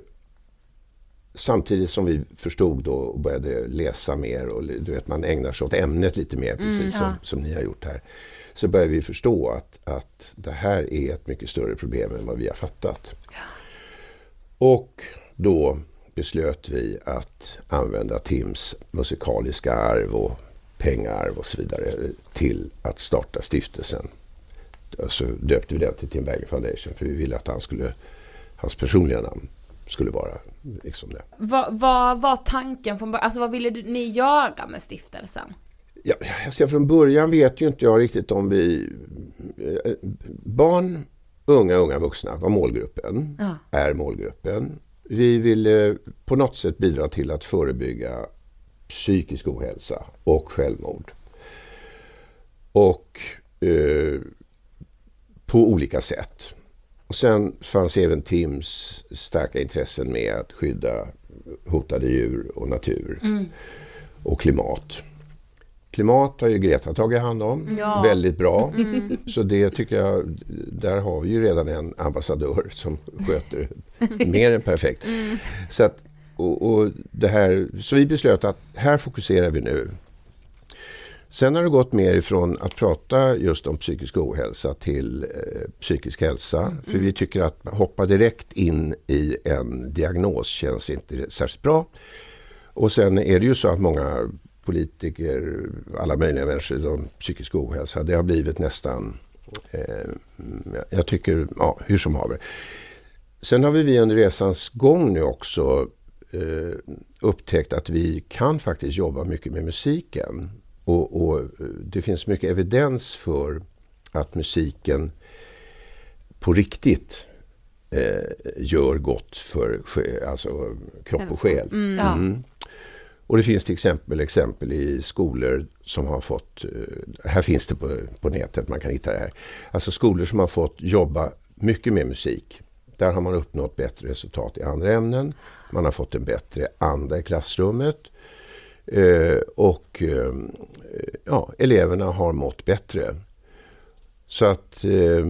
D: Samtidigt som vi förstod då och började läsa mer och du vet man ägnar sig åt ämnet lite mer precis som,
F: ja.
D: som ni har gjort här. Så började vi förstå att, att det här är ett mycket större problem än vad vi har fattat. Och då beslöt vi att använda Tims musikaliska arv och pengaarv och så vidare till att starta stiftelsen. Så döpte vi den till Tim Berger Foundation för vi ville att han skulle, hans personliga namn skulle vara liksom det.
F: Vad vad var tanken från början? Alltså vad ville du, ni göra med stiftelsen?
D: Ja, alltså från början vet ju inte jag riktigt om vi... eh, Barn, unga, unga vuxna var målgruppen.
F: Ja.
D: Är målgruppen. Vi ville på något sätt bidra till att förebygga psykisk ohälsa och självmord. Och eh, på olika sätt. Och sen fanns även Tims starka intressen med att skydda hotade djur och natur och klimat. Klimat har ju Greta tagit hand om.
F: Ja.
D: Väldigt bra. Så det tycker jag, där har vi ju redan en ambassadör som sköter mer än perfekt. Så, att, och, och det här, så vi beslöt att här fokuserar vi nu. Sen har det gått mer ifrån att prata just om psykisk ohälsa till eh, psykisk hälsa. För vi tycker att hoppa direkt in i en diagnos känns inte särskilt bra. Och sen är det ju så att många politiker, alla möjliga människor, de psykisk ohälsa, det har blivit nästan, eh, jag tycker, ja, hur som haver. Sen har vi under resans gång nu också eh, upptäckt att vi kan faktiskt jobba mycket med musiken. Och, och eh, det finns mycket evidens för att musiken på riktigt eh, gör gott för alltså, kropp och själ.
F: Ja.
D: Mm. Och det finns till exempel exempel i skolor som har fått, eh, här finns det på, på nätet, man kan hitta det här. Alltså skolor som har fått jobba mycket med musik. Där har man uppnått bättre resultat i andra ämnen. Man har fått en bättre anda i klassrummet. Eh, och eh, ja, eleverna har mått bättre. Så att eh,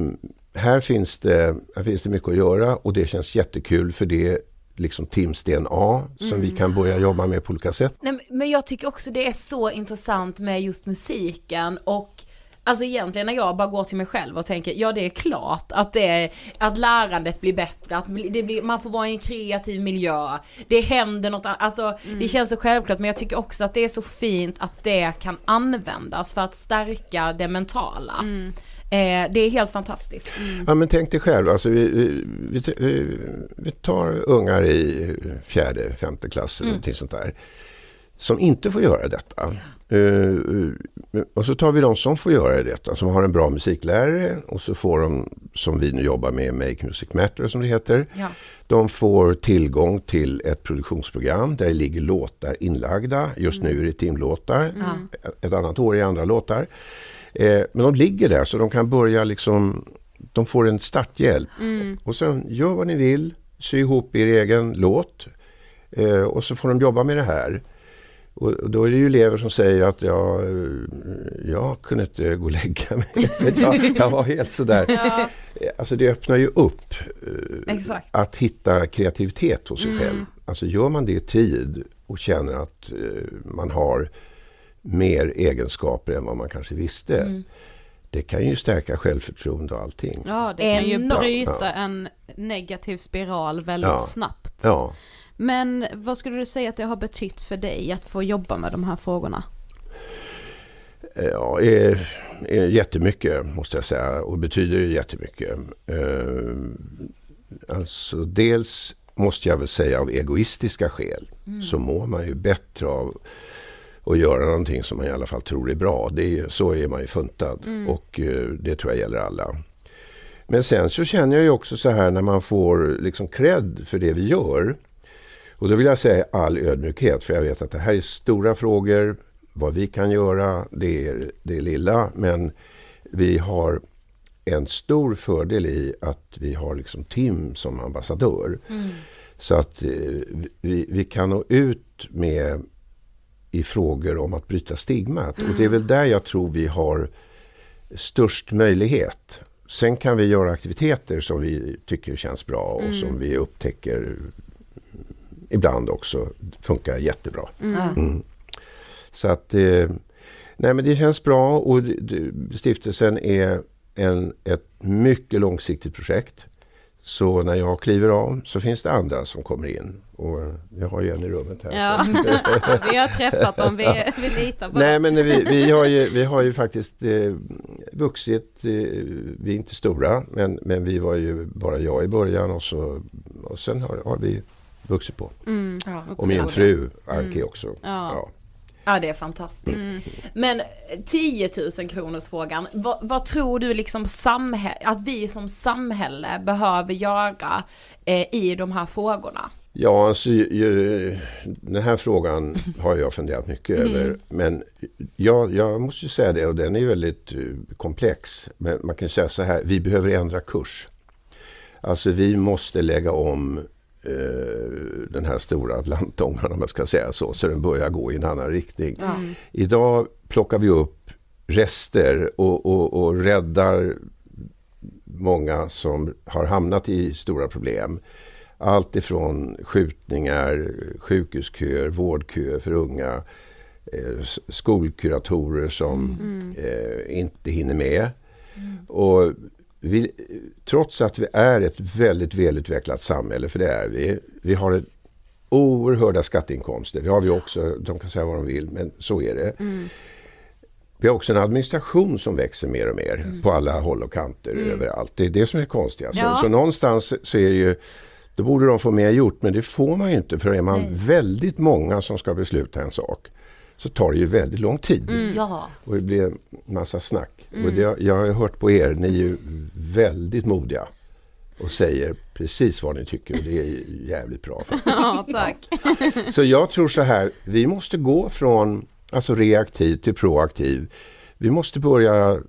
D: här, finns det, här finns det mycket att göra och det känns jättekul för det liksom Tims DNA som vi kan börja jobba med på olika sätt.
F: Nej, men- jag tycker också det är så intressant med just musiken och Alltså egentligen när jag bara går till mig själv och tänker, ja det är klart att det är, att lärandet blir bättre, att det blir, man får vara i en kreativ miljö, det händer något annat, alltså det känns så självklart men jag tycker också att det är så fint att det kan användas för att stärka det mentala. Eh, det är helt fantastiskt.
D: Ja men tänk dig själv, alltså vi, vi, vi, vi, tar ungar i fjärde, femte klass eller någonting sånt där. Som inte får göra detta. Eh, eh, och så tar vi de som får göra detta, som har en bra musiklärare och så får de, som vi nu jobbar med, Make Music Matter som det heter.
F: Ja.
D: De får tillgång till ett produktionsprogram där det ligger låtar inlagda. Just nu är det timlåtar. Ett annat år är andra låtar. Eh, men de ligger där så de kan börja liksom, de får en starthjälp. Och sen gör vad ni vill, sy ihop er egen låt. Eh, och så får de jobba med det här. Och då är det ju elever som säger att jag, eh, jag kunde inte gå och lägga mig. jag, jag var helt sådär. Eh, Alltså det öppnar ju upp eh,
F: Exakt.
D: att hitta kreativitet hos sig själv. Alltså gör man det i tid och känner att man har mer egenskaper än vad man kanske visste. Det kan ju stärka självförtroende och allting.
C: Ja, det kan ju bryta en negativ spiral väldigt
D: Ja.
C: snabbt.
D: Ja.
C: Men vad skulle du säga att det har betytt för dig att få jobba med de här frågorna?
D: Ja, är, är jättemycket måste jag säga och betyder jättemycket. Eh, alltså dels måste jag väl säga av egoistiska skäl så mår man ju bättre av att göra någonting som man i alla fall tror är bra. Det är, så är man ju funtad och eh, det tror jag gäller alla. Men sen så känner jag ju också så här när man får liksom cred för det vi gör Och då vill jag säga all ödmjukhet, för jag vet att det här är stora frågor. Vad vi kan göra, det är det lilla, men vi har en stor fördel i att vi har liksom Tim som ambassadör. Mm. Så att eh, vi, vi kan nå ut med i frågor om att bryta stigmat. Och det är väl där jag tror vi har störst möjlighet. Sen kan vi göra aktiviteter som vi tycker känns bra och mm. som vi upptäcker ibland också funkar jättebra. Mm. mm. Så att eh, nej men det känns bra och stiftelsen är en, ett mycket långsiktigt projekt. Så när jag kliver av så finns det andra som kommer in. Och jag har ju en i rummet här.
C: Ja. vi har träffat dem, vi, vi litar på
D: Nej men vi, vi, har ju, vi har ju faktiskt eh, vuxit. Eh, vi är inte stora men, men vi var ju bara jag i början och, så, och sen har, har vi vuxit på. Mm. Ja, och min fru Anki mm. också.
F: Ja. ja. Ja det är fantastiskt. Mm. Men 10 000 kronors frågan. Vad, vad tror du liksom att vi som samhälle behöver göra eh, i de här frågorna?
D: Ja, alltså, ju, den här frågan har jag funderat mycket mm. över. Men jag, jag måste säga det, och den är väldigt uh, komplex. Men man kan säga så här, vi behöver ändra kurs. Alltså vi måste lägga om Eh, den här stora Atlantångan om jag ska säga så, så den börjar gå i en annan riktning. Mm. Idag plockar vi upp rester och, och, och räddar många som har hamnat i stora problem. Allt ifrån skjutningar, sjukhusköer, vårdköer för unga, eh, skolkuratorer som mm. eh, inte hinner med. Mm. Och vi, trots att vi är ett väldigt välutvecklat samhälle, för det är vi. Vi har ett oerhörda skatteinkomster. Det har vi också. De kan säga vad de vill, men så är det. Mm. Vi har också en administration som växer mer och mer mm. på alla håll och kanter mm. överallt. Det är det som är konstiga. Ja. Så, så, någonstans så är det ju då borde de få mer gjort, men det får man ju inte för är man Nej. väldigt många som ska besluta en sak så tar det ju väldigt lång tid. Mm. Ja. Och det blir en massa snack. Mm. Och det, jag har hört på er, ni är ju väldigt modiga och säger precis vad ni tycker och det är jävligt bra.
C: ja, tack.
D: så jag tror så här, vi måste gå från alltså reaktiv till proaktiv. Vi måste börja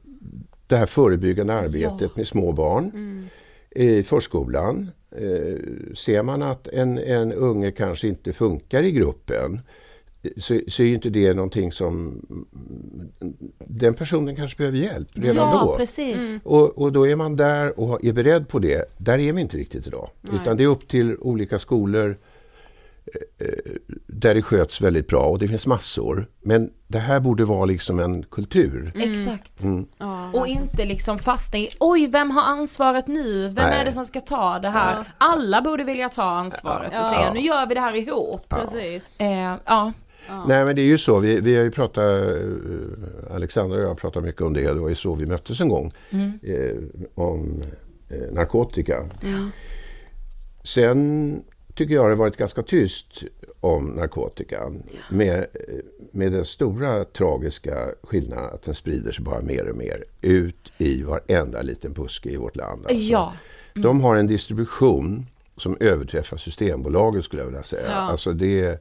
D: det här förebyggande arbetet ja. med små barn mm. i förskolan. Eh, ser man att en, en unge kanske inte funkar i gruppen så, så är inte det någonting som... Den personen kanske behöver hjälp redan ja,
F: då. Precis. Mm.
D: Och, och då är man där och är beredd på det. Där är vi inte riktigt idag. Nej. Utan det är upp till olika skolor eh, eh, där det sköts väldigt bra och det finns massor. Men det här borde vara liksom en kultur.
F: Mm. Exakt. Mm. Och inte liksom fastna i, oj vem har ansvaret nu? Vem Nej. är det som ska ta det här? Ja. Alla borde vilja ta ansvaret ja. och säga, nu gör vi det här ihop.
C: Precis.
F: Eh, ja.
D: Nej men det är ju så, vi, vi har ju pratat, eh, Alexandra och jag har pratat mycket om det, det var ju så vi möttes en gång. Mm. Eh, om eh, narkotika. Mm. Sen tycker jag det har varit ganska tyst om narkotikan. Ja. Med, med den stora tragiska skillnaden att den sprider sig bara mer och mer ut i varenda liten buske i vårt land.
F: Alltså. Ja.
D: Mm. De har en distribution som överträffar Systembolaget skulle jag vilja säga. Ja. Alltså det Eh,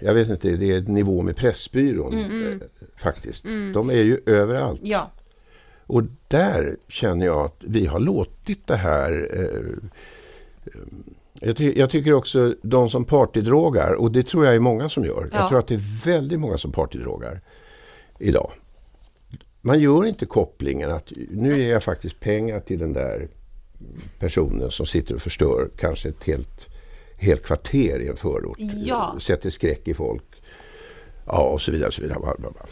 D: jag vet inte, det är nivå med Pressbyrån mm, mm. Eh, faktiskt. Mm. De är ju överallt.
F: Ja.
D: Och där känner jag att vi har låtit det här eh, jag, ty jag, tycker också de som partydrogar, och det tror jag är många som gör. Ja. Jag tror att det är väldigt många som partydrogar idag. Man gör inte kopplingen att nu ger jag faktiskt pengar till den där personen som sitter och förstör kanske ett helt helt kvarter i en förort. Ja. Sätter skräck i folk. Ja, och så vidare. Och så vidare.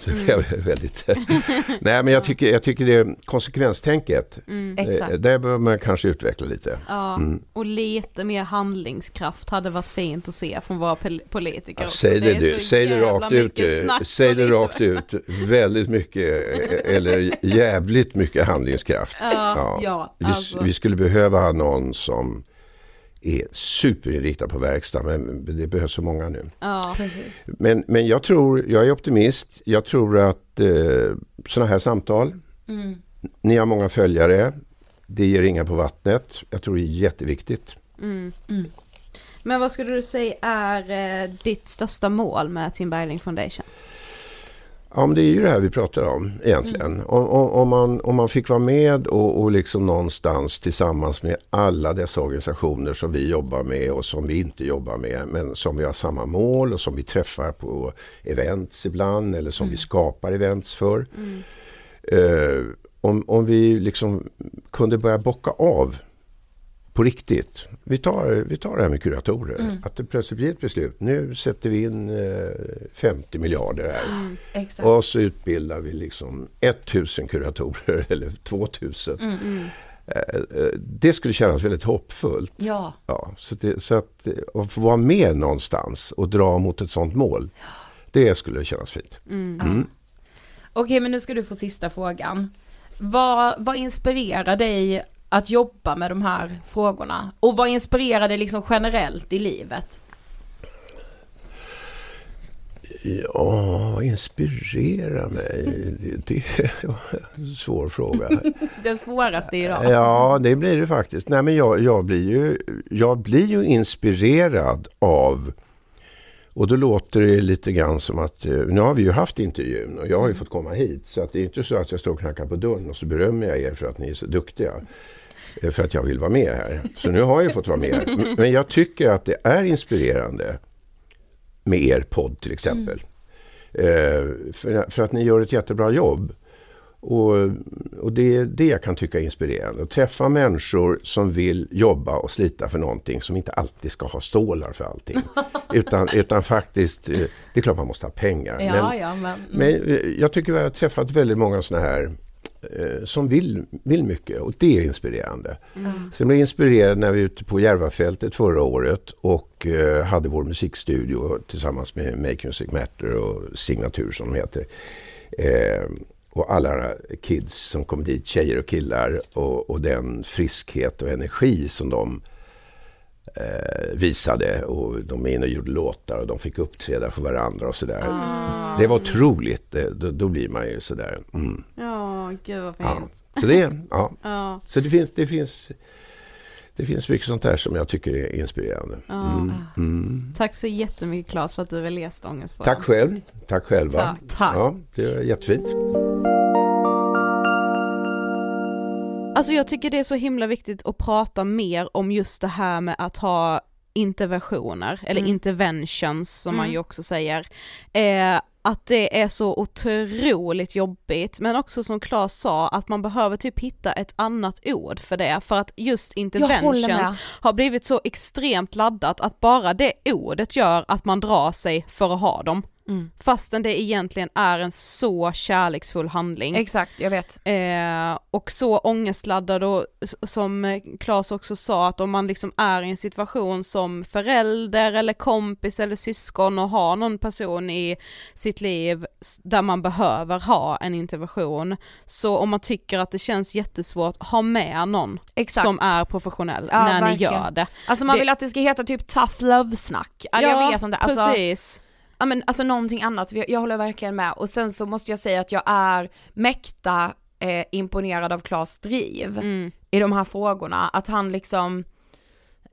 D: Mm. väldigt, nej, men jag tycker, jag tycker det konsekvenstänket, mm. eh, det behöver man kanske utveckla lite.
C: Ja, mm. och lite mer handlingskraft hade varit fint att se från våra politiker. Ja,
D: säg det, det du, säg det rakt ut. Säg det rakt ut. Väldigt mycket, eller jävligt mycket handlingskraft.
C: Ja, ja.
D: Alltså. vi, vi skulle behöva någon som är superinriktad på verkstad men det behövs så många nu.
C: Ja, precis.
D: Men, men jag tror, jag är optimist. Jag tror att eh, sådana här samtal, mm. ni har många följare, det ger ringar på vattnet. Jag tror det är jätteviktigt.
C: Mm. Mm. Men vad skulle du säga är eh, ditt största mål med Tim Bergling Foundation?
D: Ja, men det är ju det här vi pratar om egentligen. Mm. Om, om, man, om man fick vara med och, och liksom någonstans tillsammans med alla dessa organisationer som vi jobbar med och som vi inte jobbar med men som vi har samma mål och som vi träffar på events ibland eller som mm. vi skapar events för. Mm. Eh, om, om vi liksom kunde börja bocka av på riktigt. Vi tar, vi tar det här med kuratorer. Mm. Att det plötsligt blir ett beslut. Nu sätter vi in eh, 50 miljarder här. Mm, och så utbildar vi liksom 1000 kuratorer eller 2000. Mm, mm. Eh, eh, det skulle kännas väldigt hoppfullt.
F: Ja.
D: ja så, det, så att, att få vara med någonstans och dra mot ett sånt mål. Det skulle kännas fint.
F: Mm. Mm. Okej, men nu ska du få sista frågan. Vad, vad inspirerar dig att jobba med de här frågorna? Och vad inspirerar dig liksom generellt i livet?
D: Ja, vad inspirerar mig? Det är en svår fråga.
F: Den svåraste idag.
D: Ja, det blir det faktiskt. Nej, men jag, jag, blir ju, jag blir ju inspirerad av och då låter det lite grann som att, eh, nu har vi ju haft intervjun och jag har ju fått komma hit. Så att det är inte så att jag står och knackar på dörren och så berömmer jag er för att ni är så duktiga. Eh, för att jag vill vara med här. Så nu har jag fått vara med. Men jag tycker att det är inspirerande med er podd till exempel. Mm. För, för, att ni gör ett jättebra jobb. Och, och det är det jag kan tycka är inspirerande. Att träffa människor som vill jobba och slita för någonting som inte alltid ska ha stålar för allting. utan, utan faktiskt, eh, det är klart man måste ha pengar.
F: Ja, men, ja, men,
D: mm. men jag tycker vi har träffat väldigt många sådana här Eh, som vill, vill mycket och det är inspirerande. Mm. Sen blev jag inspirerad när vi var ute på Järvafältet förra året och hade vår musikstudio tillsammans med Make Music Matter och Signatur som de heter. Uh, och alla kids som kom dit, tjejer och killar och, och den friskhet och energi som de eh, visade och de är inne och gjorde låtar och de fick uppträda för varandra och sådär. Mm. Det var otroligt. Det, då, då, blir man ju sådär.
C: Mm. Ja, gud vad fint.
D: Ja. Så det, ja. ja. Så det finns, det finns det finns mycket sånt där som jag tycker är inspirerande. Mm.
C: Mm. Tack så jättemycket Claes för att du vill läsa ångest på
D: Tack själv. Tack själva.
C: Tack.
D: Ja, det är jättefint.
C: Alltså jag tycker det är så himla viktigt att prata mer om just det här med att ha interventioner, eller mm. interventions som mm. man ju också säger. Eh, att det är så otroligt jobbigt, men också som Claes sa, att man behöver typ hitta ett annat ord för det, för att just interventions har blivit så extremt laddat att bara det ordet gör att man drar sig för att ha dem. Mm. Fastän det egentligen är en så kärleksfull handling.
F: Exakt, jag vet.
C: Eh, och så ångestladdad och som Claes också sa att om man liksom är i en situation som förälder eller kompis eller syskon och har någon person i sitt liv där man behöver ha en intervention, så om man tycker att det känns jättesvårt, ha med någon Exakt. som är professionell ja, när verkligen. ni gör det.
F: Alltså man vill att det ska heta typ tough love-snack.
C: Ja, jag vet inte. Alltså, precis
F: ja men alltså någonting annat, jag håller verkligen med. Och sen så måste jag säga att jag är mäkta eh, imponerad av Klas driv mm. i de här frågorna. Att han liksom,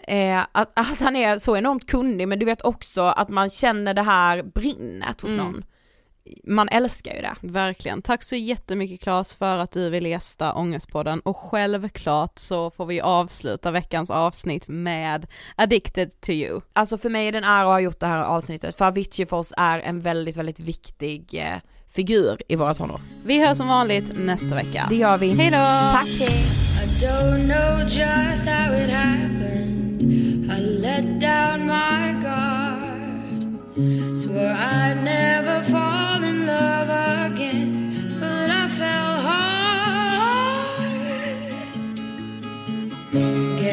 F: eh, att, att, han är så enormt kunnig men du vet också att man känner det här brinnet hos mm. någon man älskar ju det.
C: Verkligen. Tack så jättemycket Claes för att du vill gästa Ångestpodden och självklart så får vi avsluta veckans avsnitt med Addicted to you.
F: Alltså för mig är det en ära att ha gjort det här avsnittet för Avicii för oss är en väldigt, väldigt viktig eh, figur i våra tonår.
C: Vi hörs som vanligt nästa vecka.
F: Det gör vi.
C: Hejdå!
F: Tack hej!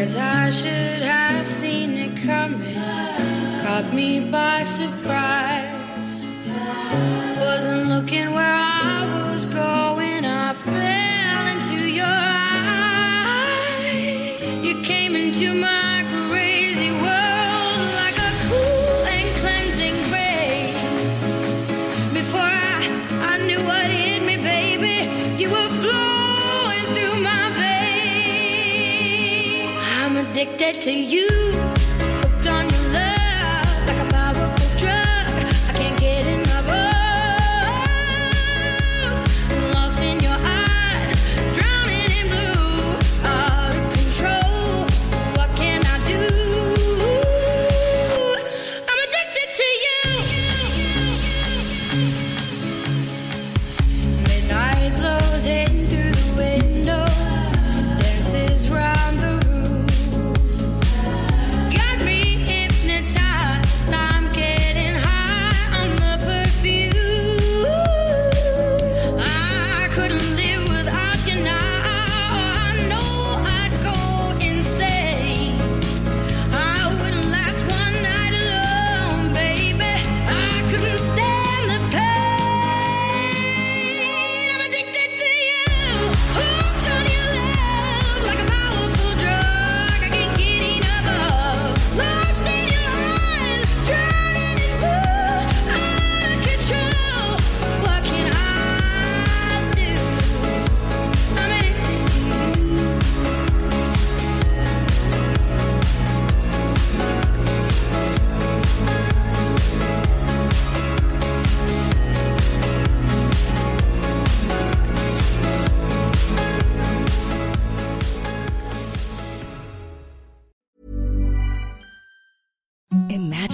F: Guess I should have seen it coming, caught me by surprise. Wasn't looking where to you,